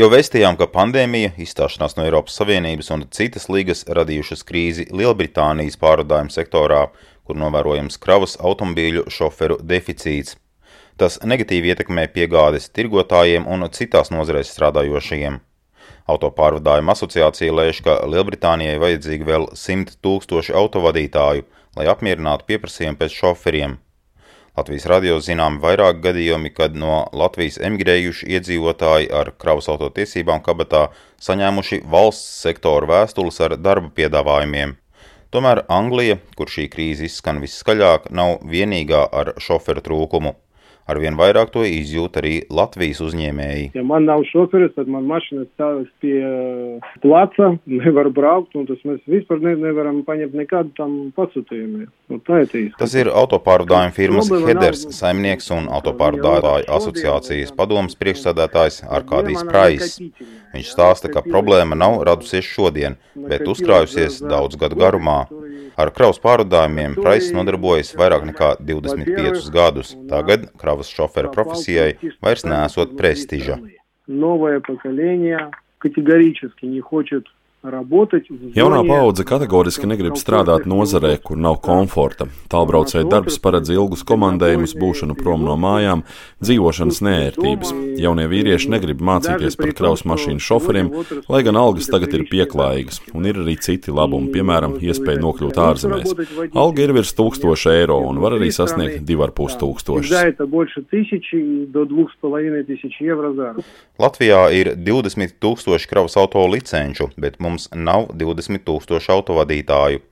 Jau vēstījām, ka pandēmija, izstāšanās no Eiropas Savienības un citas līgas radījušas krīzi Lielbritānijas pārvadājuma sektorā, kur novērojams kravas automobīļu šoferu deficīts. Tas negatīvi ietekmē piegādes tirgotājiem un citās nozarēs strādājošajiem. Autopārvadājuma asociācija lēš, ka Lielbritānijai vajadzīgi vēl 100 tūkstoši autovadītāju, lai apmierinātu pieprasījumu pēc šoferiem. Latvijas radio zināmi vairāk gadījumi, kad no Latvijas emigrējuši iedzīvotāji ar kravas auto tiesībām kabatā saņēmuši valsts sektoru vēstules ar darba piedāvājumiem. Tomēr Anglija, kur šī krīze izskan viskaļāk, nav vienīgā ar šoferu trūkumu. Arvien vairāk to izjūt arī Latvijas uzņēmēji. Ja man nav šoferis, tad man mašīna stāvēs pie uh, placa, nevar braukt, un tas mēs vispār ne, nevaram paņemt nekādu tam pasūtījumu. Nu, tā ir tīsa. Tas ir autopārvadājuma firmas Heders saimnieks un autopārvadātāju asociācijas padomas priekšsādātājs Arkādijs Prais. Viņš stāsta, ka problēma nav radusies šodien, bet uzkrājusies daudz gadu garumā. Ar kravas pārvadājumiem Praiss nodarbojas vairāk nekā 25 gadus. Tagad kravas šofera profesijai vairs nesot prestiža. Новое поколение категорически не хочет Jaunā paudze kategoriski negrib strādāt nozarē, kur nav komforta. Tālbraucēju darbs paredz ilgus komandējumus, būšanu prom no mājām, dzīvošanas nērtības. Jaunie vīrieši negrib mācīties par kraus mašīnu šoferiem, lai gan algas tagad ir pieklājīgas, un ir arī citi labumi, piemēram, iespēja nokļūt ārzemēs. Alga ir virs 1000 eiro un var arī sasniegt 2,5 tūkstošus. Latvijā ir 20 tūkstoši kravas auto licenču, bet mums mums nav 20 tūkstoši autovadītāju.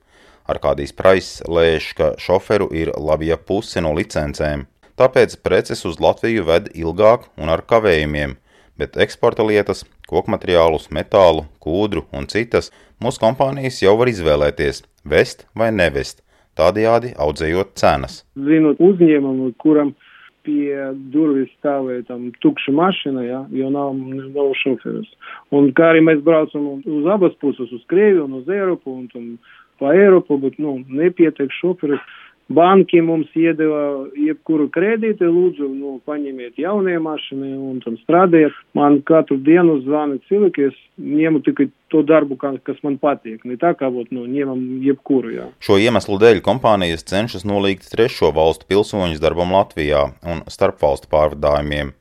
Arkādijs Prais lēš, ka šoferu ir labija puse no licencēm, tāpēc preces uz Latviju ved ilgāk un ar kavējumiem, bet eksporta lietas, kokmateriālus, metālu, kūdru un citas mūsu kompānijas jau var izvēlēties – vest vai nevest, tādējādi audzējot cenas. Zinot uzņēmumu, kuram pie durvis stāvēja tam tukša mašīna, ja, jo nav, nav šoferis. Un kā arī mēs braucam uz abas puses, uz Krieviju un uz Eiropu un, un pa Eiropu, bet, nu, nepietiek šoferis. Banki mums iedeva jebkuru kredīti, lūdzu, nu, paņemiet jaunie mašīnu un tam strādājiet. Man katru dienu zvana cilvēki, es ņemu tikai to darbu, kas man patīk. Ne tā kā, būt, nu, ņemam jebkuru, jā. Šo iemeslu dēļ kompānijas cenšas nolīgt trešo valstu pilsoņus darbam Latvijā un starpvalstu pārvadājumiem.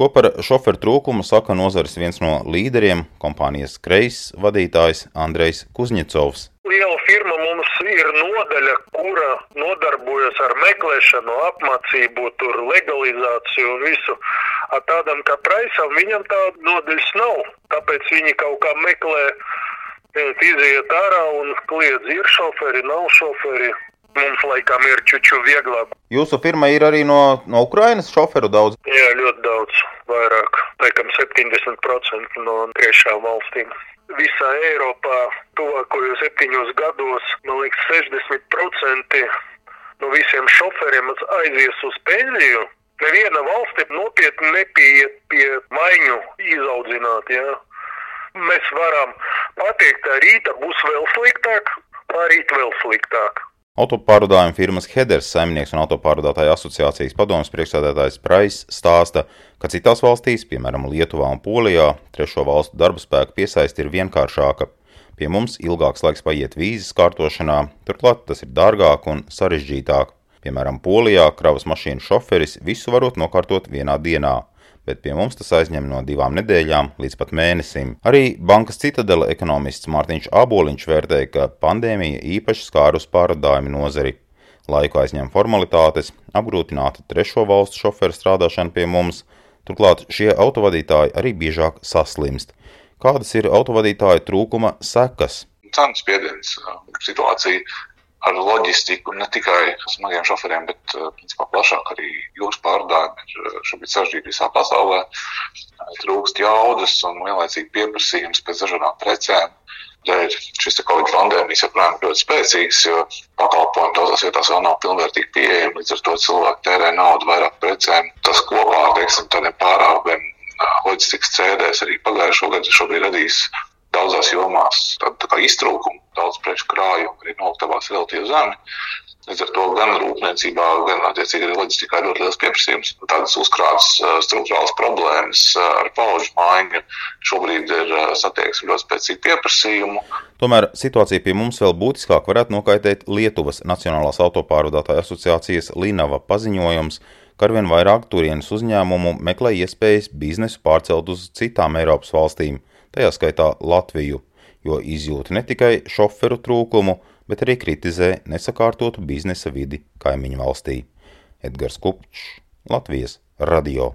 Ko par šoferu trūkumu saka nozares viens no līderiem - kompānijas Kreis vadītājs Andrejs Kuzņecovs. Firma mums ir nodaļa, kura nodarbojas ar meklēšanu, apmācību, tur legalizāciju un visu. A tādam kā Praisam viņam tāda nodaļas nav, tāpēc viņi kaut kā meklē, iziet ārā un kliedz, ir šoferi, nav šoferi. Mums laikam ir čuču vieglāk. Jūsu firma ir arī no, no Ukrainas šoferu daudz? Jā, ļoti daudz, vairāk, laikam 70% no trešām valstīm. Visā Eiropā tuvākajos septiņos gados, man liekas, 60% no visiem šoferiem aizies uz pensiju. Neviena valsts nopietni nepieiet pie maiņu izaudzināt. Ja? Mēs varam pateikt, ka rīta būs vēl sliktāk, pārīt vēl sliktāk. Autopārvadājuma firmas Heders saimnieks un autopārvadātāja asociācijas padomas priekšsēdētājs Prais stāsta, ka citās valstīs, piemēram Lietuvā un Polijā, trešo valstu darba spēku piesaisti ir vienkāršāka. Pie mums ilgāks laiks paiet vīzes kārtošanā, turklāt tas ir dārgāk un sarežģītāk. Piemēram, Polijā kravas mašīnu šoferis visu varot nokārtot vienā dienā bet pie mums tas aizņem no divām nedēļām līdz pat mēnesim. Arī bankas citadela ekonomists Mārtiņš Aboliņš vērtēja, ka pandēmija īpaši skārus pārādājumu nozari. Laiku aizņem formalitātes, apgrūtināta trešo valstu šoferu strādāšana pie mums, turklāt šie autovadītāji arī biežāk saslimst. Kādas ir autovadītāju trūkuma sekas? Cenu spiediens situācija ar loģistiku, ne tikai smagiem šoferiem, bet eh, principā, plašāk arī jūras pārdājumi ir eh, šobrīd sarežģīti visā pasaulē. Trūkst jaudas un vienlaicīgi pieprasījums pēc dažādām precēm. Dēļ šis Covid pandēmijas joprojām ir ļoti spēcīgs, jo pakalpojumi daudzās vietās vēl nav pilnvērtīgi pieejami. Līdz ar to cilvēki tērē naudu vairāk precēm. Tas kopā ar tādiem pārāviem loģistikas cēdēs arī pagājušo gadu šobrīd radīs daudzās jomās iztrūkuma, daudz preču krājumu arī noliktavās relatīvi zemi. Līdz ar to gan rūpniecībā, gan attiecīgi arī loģistikā ir ļoti liels pieprasījums. Tādas uzkrātas struktūrāls problēmas ar pauģu maiņu šobrīd ir satieksme ļoti spēcīgu pieprasījumu. Tomēr situācija pie mums vēl būtiskāk varētu nokaitēt Lietuvas Nacionālās autopārvadātāju asociācijas Līnava paziņojums, ka arvien vairāk turienes uzņēmumu meklē iespējas biznesu pārcelt uz citām Eiropas valstīm, tajā skaitā Latviju, jo izjūta ne tikai šoferu trūkumu, bet arī kritizē nesakārtotu biznesa vidi kaimiņu valstī. Edgars Kupčs, Latvijas radio.